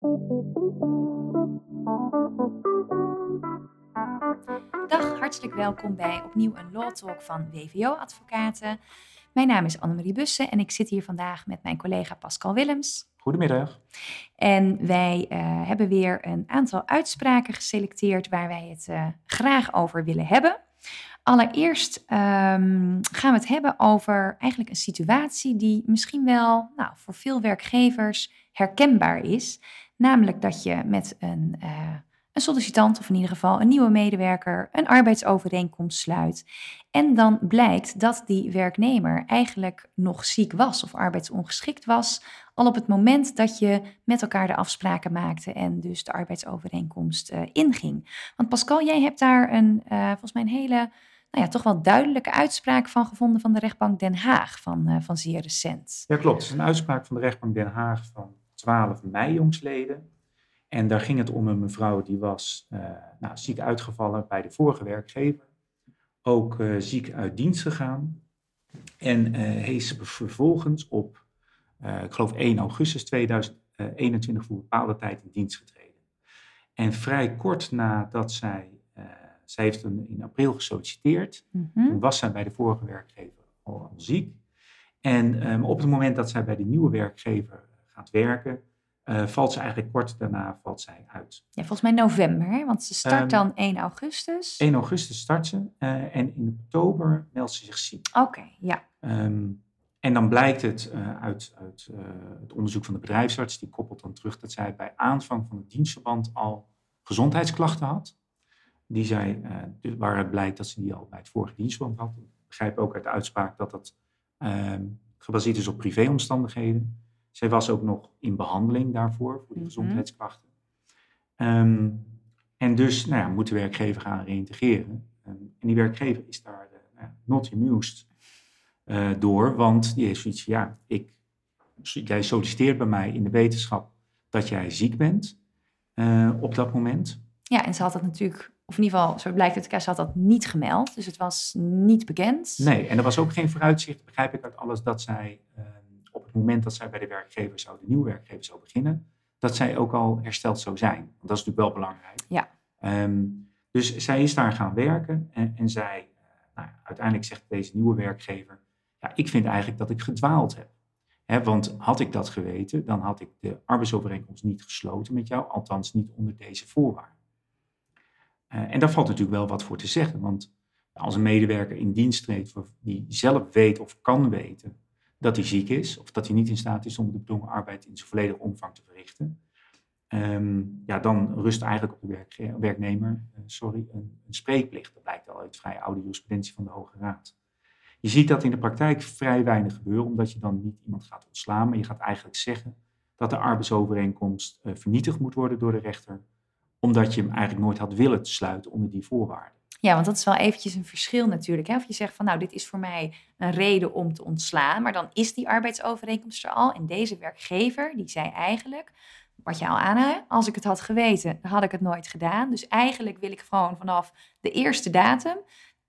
Dag, hartelijk welkom bij opnieuw een Law Talk van WVO Advocaten. Mijn naam is Annemarie Bussen en ik zit hier vandaag met mijn collega Pascal Willems. Goedemiddag. En wij uh, hebben weer een aantal uitspraken geselecteerd waar wij het uh, graag over willen hebben. Allereerst um, gaan we het hebben over eigenlijk een situatie die misschien wel nou, voor veel werkgevers herkenbaar is. Namelijk dat je met een, uh, een sollicitant of in ieder geval een nieuwe medewerker een arbeidsovereenkomst sluit. En dan blijkt dat die werknemer eigenlijk nog ziek was of arbeidsongeschikt was. Al op het moment dat je met elkaar de afspraken maakte en dus de arbeidsovereenkomst uh, inging. Want Pascal, jij hebt daar een, uh, volgens mij een hele nou ja, toch wel duidelijke uitspraak van gevonden van de rechtbank Den Haag van, uh, van zeer recent. Ja, klopt. Het is een uitspraak van de rechtbank Den Haag van 12 mei jongsleden. En daar ging het om een mevrouw die was uh, nou, ziek uitgevallen bij de vorige werkgever. Ook uh, ziek uit dienst gegaan. En is vervolgens op, ik geloof 1 augustus 2021 voor een bepaalde tijd in dienst getreden. En vrij kort nadat zij zij heeft een, in april gesolliciteerd. Mm -hmm. Toen was zij bij de vorige werkgever al, al ziek. En um, op het moment dat zij bij de nieuwe werkgever gaat werken, uh, valt ze eigenlijk kort daarna valt zij uit. Ja, volgens mij november, hè? want ze start um, dan 1 augustus. 1 augustus start ze uh, en in oktober meldt ze zich ziek. Oké, okay, ja. Um, en dan blijkt het uh, uit, uit het onderzoek van de bedrijfsarts, die koppelt dan terug dat zij bij aanvang van het dienstverband al gezondheidsklachten had die zij, uh, waaruit blijkt dat ze die al bij het vorige dienstverband had. Ik begrijp ook uit de uitspraak dat dat uh, gebaseerd is op privéomstandigheden. Zij was ook nog in behandeling daarvoor, voor die mm -hmm. gezondheidsklachten. Um, en dus nou ja, moet de werkgever gaan reïntegreren. Um, en die werkgever is daar uh, not amused uh, door, want die heeft zoiets ja, ik, jij solliciteert bij mij in de wetenschap dat jij ziek bent uh, op dat moment. Ja, en ze had het natuurlijk of in ieder geval, zo blijkt het, ze had dat niet gemeld. Dus het was niet bekend. Nee, en er was ook geen vooruitzicht, begrijp ik uit alles, dat zij het moment dat zij bij de werkgever zou, de nieuwe werkgever zou beginnen, dat zij ook al hersteld zou zijn. Want dat is natuurlijk wel belangrijk. Ja. Um, dus zij is daar gaan werken en, en zij, uh, nou, uiteindelijk zegt deze nieuwe werkgever, ja, ik vind eigenlijk dat ik gedwaald heb. He, want had ik dat geweten, dan had ik de arbeidsovereenkomst niet gesloten met jou, althans niet onder deze voorwaarden. Uh, en daar valt natuurlijk wel wat voor te zeggen, want als een medewerker in dienst treedt die zelf weet of kan weten dat hij ziek is, of dat hij niet in staat is om de bedongen arbeid in zijn volledige omvang te verrichten, um, ja, dan rust eigenlijk op de werk, werknemer uh, sorry, een, een, spreekplicht. Dat blijkt al uit vrij oude jurisprudentie van de Hoge Raad. Je ziet dat in de praktijk vrij weinig gebeuren, omdat je dan niet iemand gaat ontslaan, maar je gaat eigenlijk zeggen dat de arbeidsovereenkomst uh, vernietigd moet worden door de rechter omdat je hem eigenlijk nooit had willen sluiten onder die voorwaarden. Ja, want dat is wel eventjes een verschil natuurlijk. Hè? Of je zegt van nou, dit is voor mij een reden om te ontslaan, maar dan is die arbeidsovereenkomst er al. En deze werkgever, die zei eigenlijk, wat je al aan als ik het had geweten, dan had ik het nooit gedaan. Dus eigenlijk wil ik gewoon vanaf de eerste datum,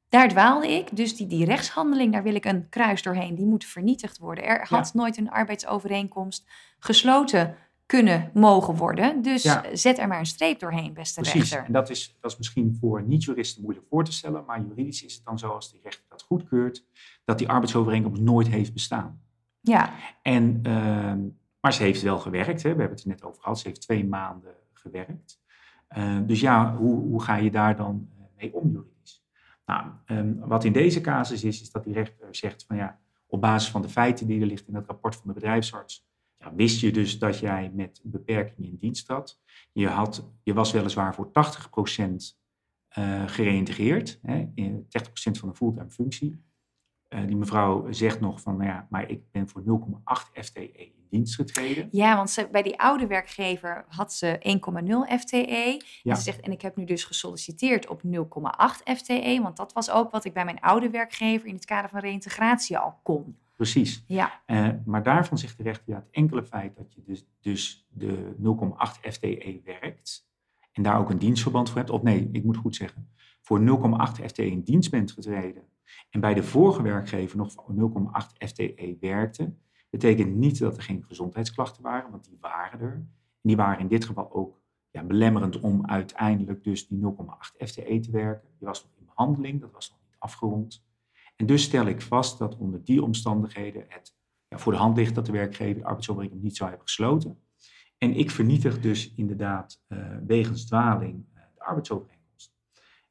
daar dwaalde ik. Dus die, die rechtshandeling, daar wil ik een kruis doorheen. Die moet vernietigd worden. Er had nooit een arbeidsovereenkomst gesloten kunnen mogen worden. Dus ja. zet er maar een streep doorheen, beste Precies. rechter. En dat is, dat is misschien voor niet-juristen moeilijk voor te stellen, maar juridisch is het dan zo als die rechter dat goedkeurt, dat die arbeidsovereenkomst nooit heeft bestaan. Ja. En, uh, maar ze heeft wel gewerkt, hè? we hebben het er net over gehad, ze heeft twee maanden gewerkt. Uh, dus ja, hoe, hoe ga je daar dan mee om juridisch? Nou, um, wat in deze casus is, is dat die rechter zegt van ja, op basis van de feiten die er ligt in het rapport van de bedrijfsarts, ja, wist je dus dat jij met beperkingen in dienst trad. Je, had, je was weliswaar voor 80% uh, gereïntegreerd, hè, 30% van een fulltime functie. Uh, die mevrouw zegt nog van, nou ja, maar ik ben voor 0,8 FTE in dienst getreden. Ja, want ze, bij die oude werkgever had ze 1,0 FTE. Ja. En ze zegt, en ik heb nu dus gesolliciteerd op 0,8 FTE, want dat was ook wat ik bij mijn oude werkgever in het kader van reïntegratie al kon. Precies. Ja. Uh, maar daarvan zegt de rechter, ja, het enkele feit dat je dus, dus de 0,8 FTE werkt en daar ook een dienstverband voor hebt, of nee, ik moet goed zeggen, voor 0,8 FTE in dienst bent getreden en bij de vorige werkgever nog voor 0,8 FTE werkte, betekent niet dat er geen gezondheidsklachten waren, want die waren er. die waren in dit geval ook ja, belemmerend om uiteindelijk dus die 0,8 FTE te werken. Die was nog in behandeling, dat was nog niet afgerond. En dus stel ik vast dat onder die omstandigheden het ja, voor de hand ligt dat de werkgever de arbeidsovereenkomst niet zou hebben gesloten. En ik vernietig dus inderdaad uh, wegens dwaling uh, de arbeidsovereenkomst.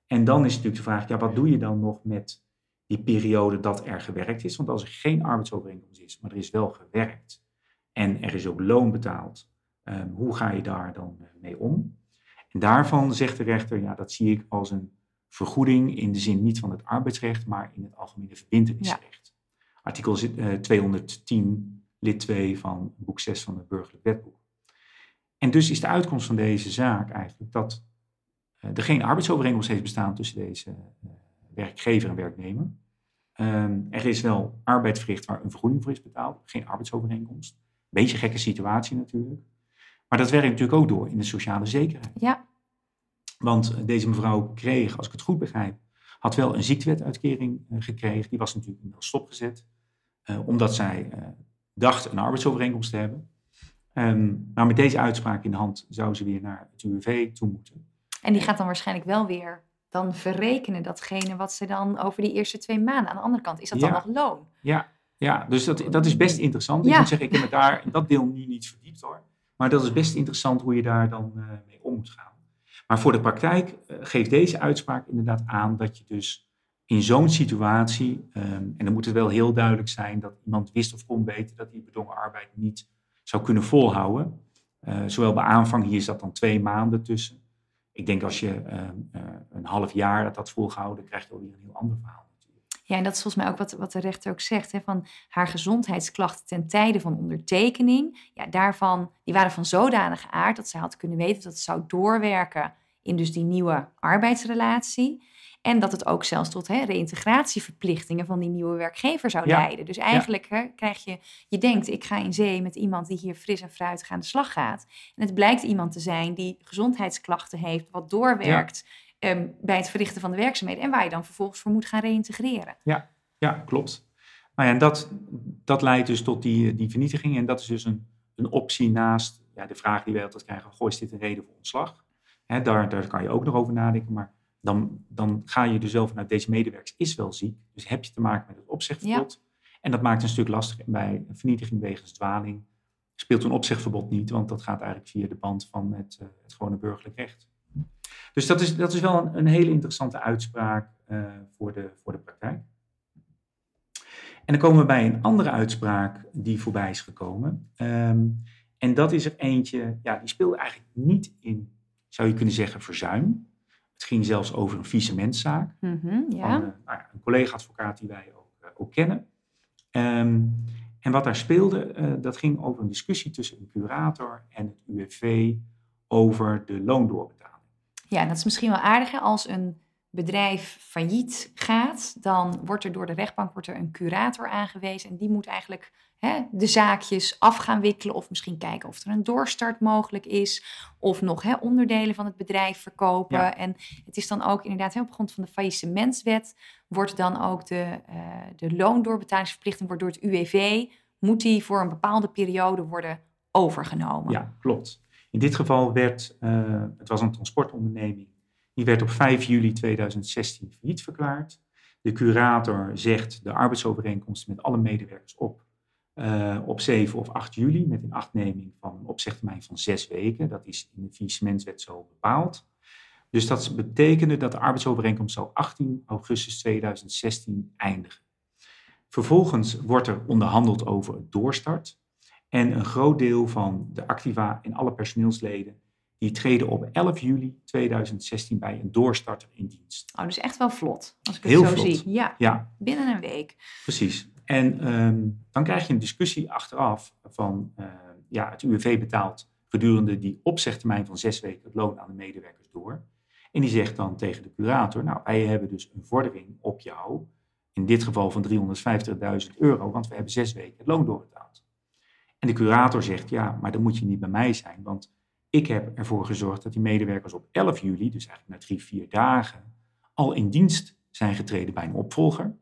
En dan is natuurlijk de vraag, ja, wat doe je dan nog met die periode dat er gewerkt is? Want als er geen arbeidsovereenkomst is, maar er is wel gewerkt en er is ook loon betaald, um, hoe ga je daar dan uh, mee om? En daarvan zegt de rechter, ja, dat zie ik als een vergoeding in de zin niet van het arbeidsrecht, maar in het algemene verbindenisrecht. Ja. Artikel 210, lid 2 van boek 6 van het burgerlijk wetboek. En dus is de uitkomst van deze zaak eigenlijk dat uh, er geen arbeidsovereenkomst heeft bestaan tussen deze uh, werkgever en werknemer. Um, er is wel arbeid verricht waar een vergoeding voor is betaald, geen arbeidsovereenkomst. Beetje gekke situatie natuurlijk. Maar dat werkt natuurlijk ook door in de sociale zekerheid. Ja. Want deze mevrouw kreeg, als ik het goed begrijp, had wel een ziektewetuitkering uh, gekregen. Die was natuurlijk inmiddels stopgezet, omdat zij dacht een arbeidsovereenkomst te hebben. Um, maar met deze uitspraak in de hand zou ze weer naar het UWV toe moeten. En die gaat dan waarschijnlijk wel weer dan verrekenen datgene wat ze dan over die eerste twee maanden. Aan de andere kant, is dat ja. dan nog loon? Ja, ja dus dat, dat is best interessant. Ik Ja. moet zeggen, ik heb me daar in dat deel nu niet verdiept hoor. Maar dat is best interessant hoe je daar dan uh, mee om moet gaan. Maar voor de praktijk uh, geeft deze uitspraak inderdaad aan dat je dus in zo'n situatie, um, en dan moet het wel heel duidelijk zijn dat iemand wist of kon weten dat die bedongen arbeid niet zou kunnen volhouden. Uh, zowel bij aanvang, hier dat dan twee maanden tussen. Ik denk als je uh, uh, een half jaar dat had volgehouden, krijg je alweer een heel ander verhaal. Ja, en dat is volgens mij ook wat, wat de rechter ook zegt. Hè, van haar gezondheidsklachten ten tijde van ondertekening. Ja, daarvan, die waren van zodanige aard dat zij had kunnen weten dat het zou doorwerken in dus die nieuwe arbeidsrelatie. En dat het ook zelfs tot hè, reïntegratieverplichtingen van die nieuwe werkgever zou Ja. leiden. Dus eigenlijk hè, krijg je, je denkt, ik ga in zee met iemand die hier fris en fruitig aan de slag gaat. En het blijkt iemand te zijn die gezondheidsklachten heeft, wat doorwerkt ehm, bij het verrichten van de werkzaamheden. En waar je dan vervolgens voor moet gaan reïntegreren. Ja, klopt. Nou ja, en dat, dat leidt dus tot die, die vernietiging. En dat is dus een, een optie naast ja, de vraag die wij altijd krijgen: goh, is dit een reden voor ontslag? Daar, daar kan je ook nog over nadenken. Maar dan, dan ga je dus wel vanuit deze medewerker is wel ziek. Dus heb je te maken met het opzegverbod. En dat maakt een stuk lastiger. En bij een vernietiging wegens dwaling speelt een opzegverbod niet, want dat gaat eigenlijk via de band van het, uh, het gewone burgerlijk recht. Dus dat is, dat is wel een, een hele interessante uitspraak uh, voor, de, voor de praktijk. En dan komen we bij een andere uitspraak die voorbij is gekomen. Um, en dat is er eentje, ja, die speelde eigenlijk niet in, zou je kunnen zeggen, verzuim. Het ging zelfs over een faillissementzaak. Mm -hmm, ja. Van, uh, nou ja, een collega-advocaat die wij ook, uh, ook kennen. Um, en wat daar speelde, uh, dat ging over een discussie tussen een curator en het UWV over de loondoorbetaling. Ja, en dat is misschien wel aardig hè? als een bedrijf failliet gaat, dan wordt er door de rechtbank wordt er een curator aangewezen en die moet eigenlijk hè, de zaakjes af gaan wikkelen of misschien kijken of er een doorstart mogelijk is of nog hè, onderdelen van het bedrijf verkopen. Ja. En het is dan ook inderdaad hè, op grond van de faillissementswet wordt dan ook de, uh, de loondoorbetalingsverplichting wordt door het UWV moet die voor een bepaalde periode worden overgenomen. Ja, klopt. In dit geval werd, uh, het was een transportonderneming, die werd op 5 juli 2016 failliet verklaard. De curator zegt de arbeidsovereenkomsten met alle medewerkers op uh, op 7 of 8 juli met een achtneming van een opzegtermijn van 6 weken. Dat is in de faillissementswet zo bepaald. Dus dat betekende dat de arbeidsovereenkomst zou 18 augustus 2016 eindigen. Vervolgens wordt er onderhandeld over het doorstart. En een groot deel van de activa en alle personeelsleden die treden op 11 juli 2016 bij een doorstarter in dienst. Oh, dus echt wel vlot, als ik het Heel zo vlot. zie. Ja, Ja, binnen een week. precies. En um, dan krijg je een discussie achteraf van, uh, ja, het UWV betaalt gedurende die opzegtermijn van zes weken het loon aan de medewerkers door. En die zegt dan tegen de curator, nou, wij hebben dus een vordering op jou, in dit geval van 350.000 euro, want we hebben zes weken het loon doorbetaald. En de curator zegt, ja, maar dan moet je niet bij mij zijn, want ik heb ervoor gezorgd dat die medewerkers op 11 juli, dus eigenlijk na drie, vier dagen, al in dienst zijn getreden bij een opvolger.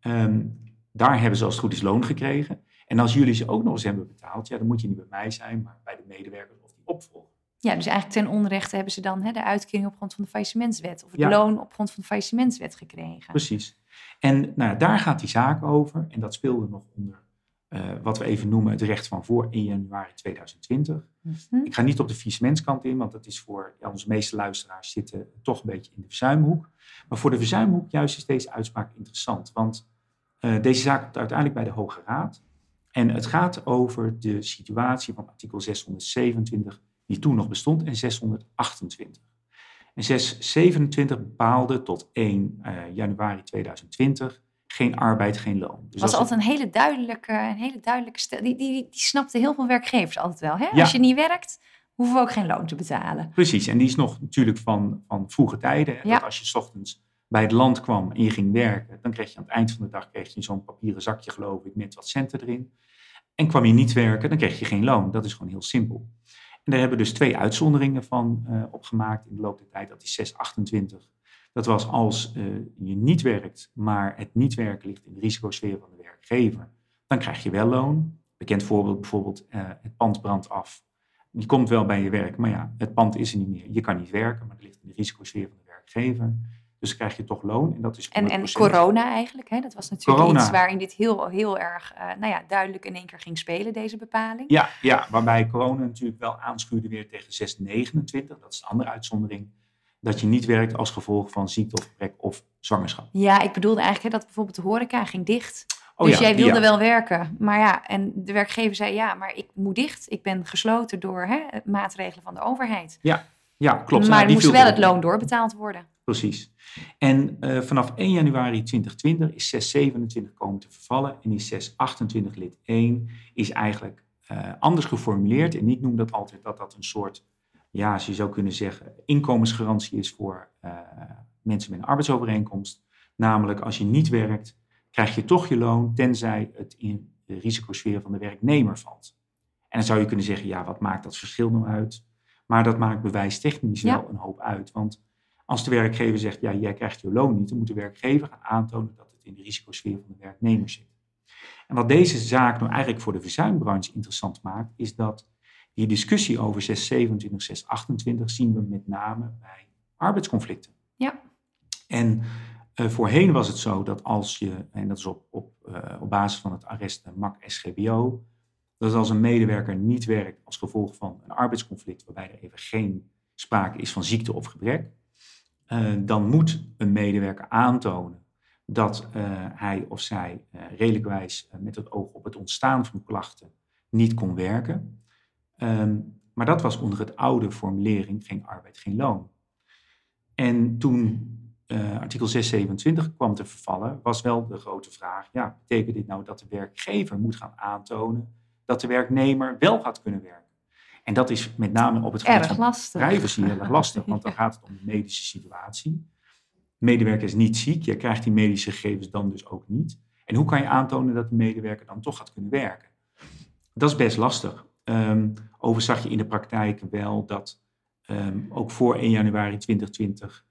Um, daar hebben ze als het goed is loon gekregen. En als jullie ze ook nog eens hebben betaald, ja, dan moet je niet bij mij zijn, maar bij de medewerkers of die opvolgen. Ja, dus eigenlijk ten onrechte hebben ze dan hè, de uitkering op grond van de faillissementswet of het Ja. loon op grond van de faillissementswet gekregen. Precies. En nou, daar gaat die zaak over. En dat speelde nog onder eh, wat we even noemen het recht van voor 1 januari 2020. Mhm. Ik ga niet op de faillissementskant in, want dat is voor ja, onze meeste luisteraars zitten toch een beetje in de verzuimhoek. Maar voor de verzuimhoek juist is deze uitspraak interessant. Want eh, deze zaak komt uiteindelijk bij de Hoge Raad. En het gaat over de situatie van artikel 627, die toen nog bestond, en 628. En 627 bepaalde tot 1 eh, januari 2020 geen arbeid, geen loon. Dus was altijd een hele duidelijke, een hele duidelijke stel. Die, die, die snapte heel veel werkgevers altijd wel. Hè? Ja. Als je niet werkt, hoeven we ook geen loon te betalen. Precies, en die is nog natuurlijk van, van vroege tijden. Ja. Dat als je 's ochtends bij het land kwam en je ging werken, dan kreeg je aan het eind van de dag kreeg je zo'n papieren zakje, geloof ik, met wat centen erin. En kwam je niet werken, dan kreeg je geen loon. Dat is gewoon heel simpel. En daar hebben we dus twee uitzonderingen van eh, opgemaakt in de loop der tijd. Dat is 628. Dat was als eh, je niet werkt, maar het niet werken ligt in de risicosfeer van de werkgever. Dan krijg je wel loon. Bekend voorbeeld bijvoorbeeld, eh, het pand brandt af. Je komt wel bij je werk, maar ja, het pand is er niet meer. Je kan niet werken, maar het ligt in de risicosfeer van de werkgever. Dus dan krijg je toch loon en dat is En, en 100%. corona eigenlijk, hè? dat was natuurlijk Corona. iets waarin dit heel, heel erg eh, nou ja, duidelijk in één keer ging spelen, deze bepaling. Ja, ja, waarbij corona natuurlijk wel aanschuurde weer tegen 629. Dat is een andere uitzondering. Dat je niet werkt als gevolg van ziekte of gebrek of zwangerschap. Ja, ik bedoelde eigenlijk hè, dat bijvoorbeeld de horeca ging dicht. Oh dus ja, jij wilde ja. wel werken. Maar ja, en de werkgever zei ja, maar ik moet dicht. Ik ben gesloten door hè, maatregelen van de overheid. Ja, klopt. maar Nou, er moest wel het loon doorbetaald worden. Precies. En eh, vanaf 1 januari 2020 is 627 komen te vervallen. En die 628 lid 1 is eigenlijk eh, anders geformuleerd. En ik noem dat altijd dat dat een soort, ja, als je zou kunnen zeggen, inkomensgarantie is voor eh, mensen met een arbeidsovereenkomst. Namelijk, als je niet werkt, krijg je toch je loon, tenzij het in de risicosfeer van de werknemer valt. En dan zou je kunnen zeggen, ja, wat maakt dat verschil nou uit? Maar dat maakt bewijstechnisch Ja. wel een hoop uit. Want als de werkgever zegt, ja, jij krijgt je loon niet, dan moet de werkgever gaan aantonen dat het in de risicosfeer van de werknemer zit. En wat deze zaak nou eigenlijk voor de verzuimbranche interessant maakt, is dat die discussie over 627, 628 zien we met name bij arbeidsconflicten. Ja. En eh, voorheen was het zo dat als je, en dat is op, op, eh, op basis van het arrest MAC SGBO, dat als een medewerker niet werkt als gevolg van een arbeidsconflict, waarbij er even geen sprake is van ziekte of gebrek, eh, dan moet een medewerker aantonen dat hij of zij redelijkwijs met het oog op het ontstaan van klachten niet kon werken. Ehm, maar dat was onder het oude formulering geen arbeid, geen loon. En toen eh, artikel 627 kwam te vervallen, was wel de grote vraag, ja, betekent dit nou dat de werkgever moet gaan aantonen dat de werknemer wel gaat kunnen werken? En dat is met name op het gebied van lastig. privacy heel erg lastig, want dan gaat het om de medische situatie. Medewerker is niet ziek, je krijgt die medische gegevens dan dus ook niet. En hoe kan je aantonen dat de medewerker dan toch gaat kunnen werken? Dat is best lastig. Ehm overigens zag je in de praktijk wel dat ehm, ook voor 1 januari 2020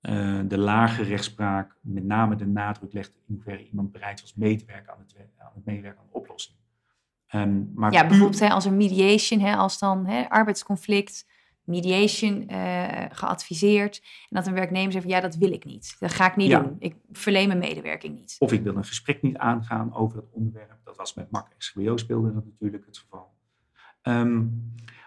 eh, de lage rechtspraak met name de nadruk legde in hoeverre iemand bereid was mee te werken aan het, aan het meewerken aan de oplossing. Ehm, maar Ja, bijvoorbeeld hè, als een mediation, hè, als dan hè, arbeidsconflict, mediation eh, geadviseerd. En dat een werknemer zegt van ja, dat wil ik niet. Dat ga ik niet Ja. doen. Ik verleen mijn medewerking niet. Of ik wil een gesprek niet aangaan over het onderwerp. Dat was met MAC SGBO speelde dat natuurlijk het geval. Ehm,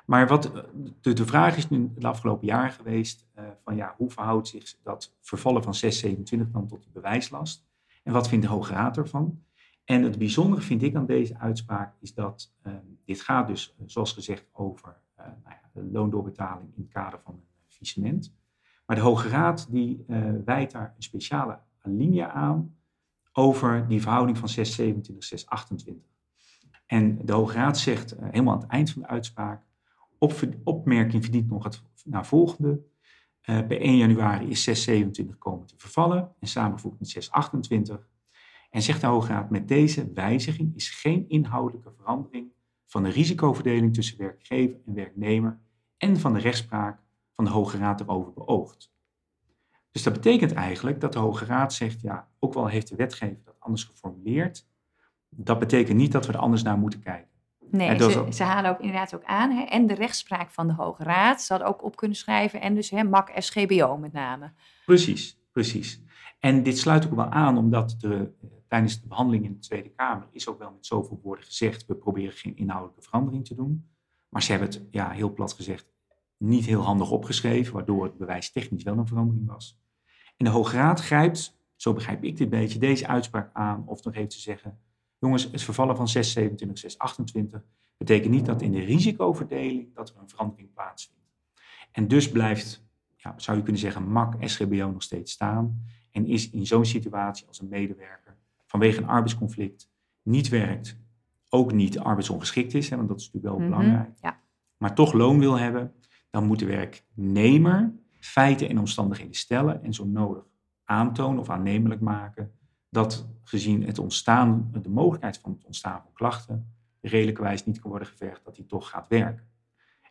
maar wat, eh, de, de vraag is nu de afgelopen jaren geweest eh, van ja, hoe verhoudt zich dat vervallen van 627 dan tot die bewijslast? En wat vindt de Hoge Raad ervan? En het bijzondere vind ik aan deze uitspraak is dat ehm, dit gaat dus, eh, zoals gezegd, over eh, nou ja, de loondoorbetaling in het kader van een faillissement. Maar de Hoge Raad die wijdt daar een speciale alinea aan over die verhouding van 627, 628. En de Hoge Raad zegt eh, helemaal aan het eind van de uitspraak, op, opmerking verdient nog het naar volgende. Eh, bij 1 januari is 627 komen te vervallen en samengevoegd met 628. En zegt de Hoge Raad, met deze wijziging is geen inhoudelijke verandering van de risicoverdeling tussen werkgever en werknemer en van de rechtspraak van de Hoge Raad erover beoogd. Dus dat betekent eigenlijk dat de Hoge Raad zegt, ja, ook al heeft de wetgever dat anders geformuleerd, dat betekent niet dat we er anders naar moeten kijken. Nee, ze, ook- ze halen ook inderdaad ook aan. Hè, en de rechtspraak van de Hoge Raad. Hadden ook op kunnen schrijven. En dus hè, MAC SGBO met name. Precies, precies. En dit sluit ook wel aan, omdat de, eh, tijdens de behandeling in de Tweede Kamer is ook wel met zoveel woorden gezegd, we proberen geen inhoudelijke verandering te doen. Maar ze hebben het, ja, heel plat gezegd, niet heel handig opgeschreven, waardoor het bewijs technisch wel een verandering was. En de Hoge Raad grijpt, zo begrijp ik dit beetje, deze uitspraak aan, of nog even te zeggen, jongens, het vervallen van 627, 628 betekent niet dat in de risicoverdeling dat er een verandering plaatsvindt. En dus blijft ja, zou je kunnen zeggen, MAC, SGBO nog steeds staan. En is in zo'n situatie als een medewerker vanwege een arbeidsconflict niet werkt, ook niet arbeidsongeschikt is, hè, want dat is natuurlijk wel Mhm, belangrijk, Ja. maar toch loon wil hebben, dan moet de werknemer feiten en omstandigheden stellen en zo nodig aantonen of aannemelijk maken dat gezien het ontstaan, de mogelijkheid van het ontstaan van klachten, redelijkerwijs niet kan worden gevergd dat hij toch gaat werken.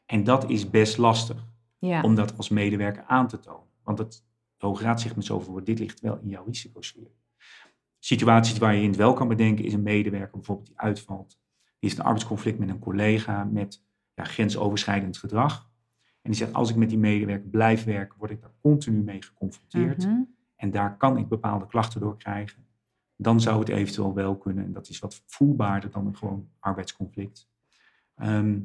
En dat is best lastig Ja. om dat als medewerker aan te tonen. Want het, de Hoge Raad zegt met zoveel woorden, dit ligt wel in jouw risicosfeer. Situaties waar je het wel kan bedenken is een medewerker bijvoorbeeld die uitvalt. Die heeft een arbeidsconflict met een collega met ja, grensoverschrijdend gedrag. En die zegt, als ik met die medewerker blijf werken, word ik daar continu mee geconfronteerd. Mhm. En daar kan ik bepaalde klachten door krijgen. Dan zou het eventueel wel kunnen. En dat is wat voelbaarder dan een gewoon arbeidsconflict. Ehm,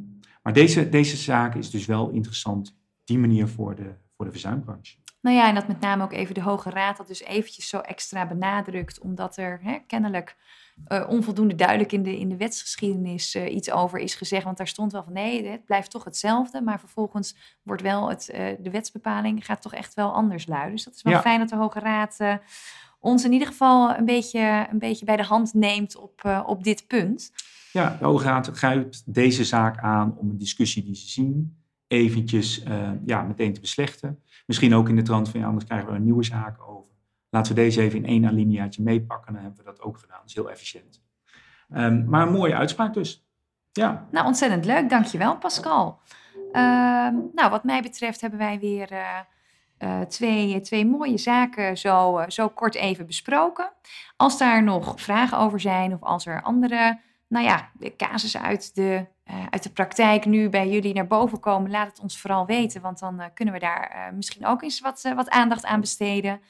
maar deze, deze zaak is dus wel interessant. Die manier voor de, voor de verzuimbranche. Nou ja, en dat met name ook even de Hoge Raad dat dus eventjes zo extra benadrukt, omdat er hè, kennelijk eh, onvoldoende duidelijk in de, in de wetsgeschiedenis eh, iets over is gezegd. Want daar stond wel van nee, het blijft toch hetzelfde, maar vervolgens wordt wel het, eh, de wetsbepaling gaat toch echt wel anders luiden. Dus dat is wel Ja. fijn dat de Hoge Raad ons in ieder geval een beetje, een beetje bij de hand neemt op, op dit punt. Ja, de Hoge Raad grijpt deze zaak aan om een discussie die ze zien eventjes ja, meteen te beslechten. Misschien ook in de trant van ja, anders krijgen we een nieuwe zaak over. Laten we deze even in één alineaatje meepakken. Dan hebben we dat ook gedaan. Dat is heel efficiënt. Ehm, maar een mooie uitspraak dus. Ja, Nou, ontzettend leuk. Dankjewel, Pascal. Ehm, nou, wat mij betreft hebben wij weer eh, eh, twee, twee mooie zaken zo, eh, zo kort even besproken. Als daar nog vragen over zijn of als er andere, nou ja, casussen uit de, uit de praktijk nu bij jullie naar boven komen, laat het ons vooral weten, want dan kunnen we daar misschien ook eens wat, wat aandacht aan besteden.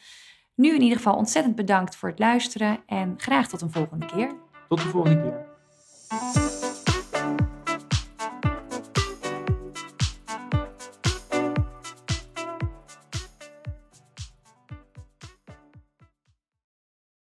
Nu in ieder geval ontzettend bedankt voor het luisteren en graag tot een volgende keer. tot de volgende keer.